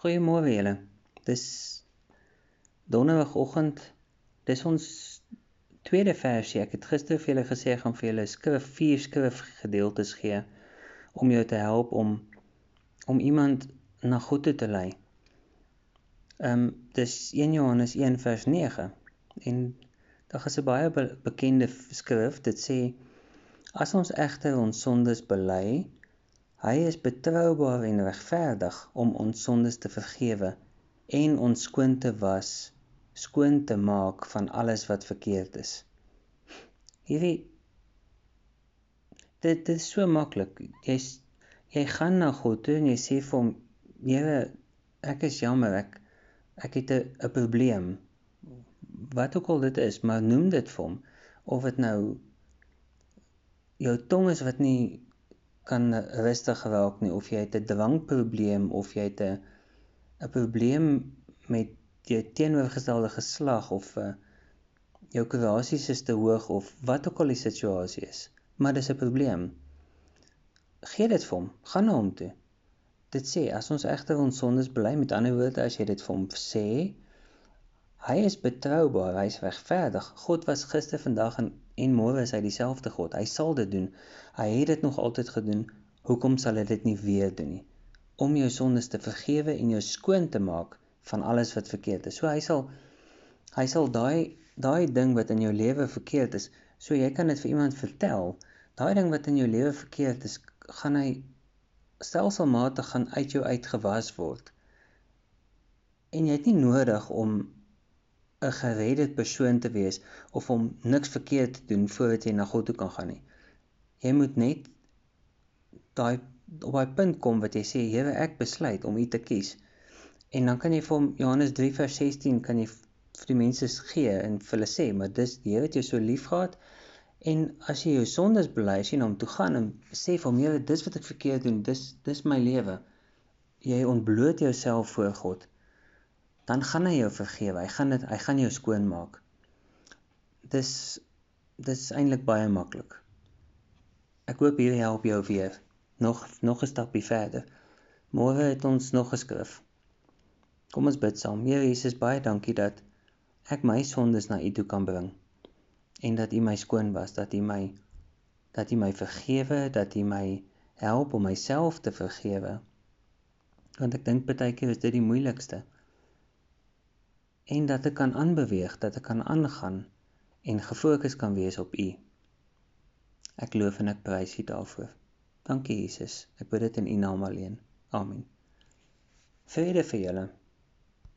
Goeiemôre julle. Dis donderdagoggend. Dis ons tweede versie. Ek het gister vir julle gesê ek gaan vir julle skrif vier skrifgedeeltes gee om jou te help om om iemand na God te lei. Ehm um, dis 1 Johannes 1 vers 9. En daar is 'n baie be bekende skrif. Dit sê as ons egter ons sondes bely, Hy is betroubaar en regverdig om ons sondes te vergewe en ons skoon te was, skoon te maak van alles wat verkeerd is. Hierdie dit, dit is so maklik. Jy jy gaan na God toe en jy sê vir hom, Here, ek is jammer, ek ek het 'n probleem. Wat ook al dit is, maar noem dit vir hom of dit nou jou tong is wat nie kan rustig raak nie of jy het 'n drankprobleem of jy het 'n 'n probleem met jou teenoorgestelde geslag of uh, jou kurasies is te hoog of wat ook al die situasie is, maar dis 'n probleem. Gee dit vir hom, gaan na hom toe. Dit sê as ons egter ons sondes bely, met ander woorde as jy dit vir hom sê, hy is betroubaar, hy is regverdig. God was gister, vandag en en môre is hy dieselfde God. Hy sal dit doen. Hy het dit nog altyd gedoen. Hoekom sal hy dit nie weer doen nie? Om jou sondes te vergewe en jou skoon te maak van alles wat verkeerd is. So hy sal hy sal daai daai ding wat in jou lewe verkeerd is, so jy kan dit vir iemand vertel. Daai ding wat in jou lewe verkeerd is, gaan hy stelselmatig gaan uit jou uitgewas word. En jy het nie nodig om 'n geredde persoon te wees of om niks verkeerd te doen voordat jy na God toe kan gaan nie. Jy moet net daai op daai punt kom wat jy sê, Here, ek besluit om U te kies. En dan kan jy vir hom Johannes 3 vers 16 kan jy vir die mense gee en vir hulle sê, maar dis die Here wat jou so liefgehad en as jy jou sondes bely, as jy na hom toe gaan en sê vir hom, Here, dis wat ek verkeerd doen, dis dis my lewe. Jy ontbloot jouself voor God dan gaan hy jou vergewe. Hy gaan dit hy gaan jou skoon maak. Dis dis eintlik baie maklik. Ek hoop hierdie help jou weer. Nog nog 'n stapie verder. Môre het ons nog geskryf. Kom ons bid saam. Here Jesus, baie dankie dat ek my sondes na U toe kan bring en dat U my skoon was, dat U my dat U my vergewe, dat U my help om myself te vergewe. Want ek dink baie keer is dit die moeilikste en dat ek kan aanbeweeg, dat ek kan aangaan en gefokus kan wees op U. Ek loof en ek prys U daarvoor. Dankie Jesus. Ek bid dit in U naam alleen. Amen. Vrede vir julle.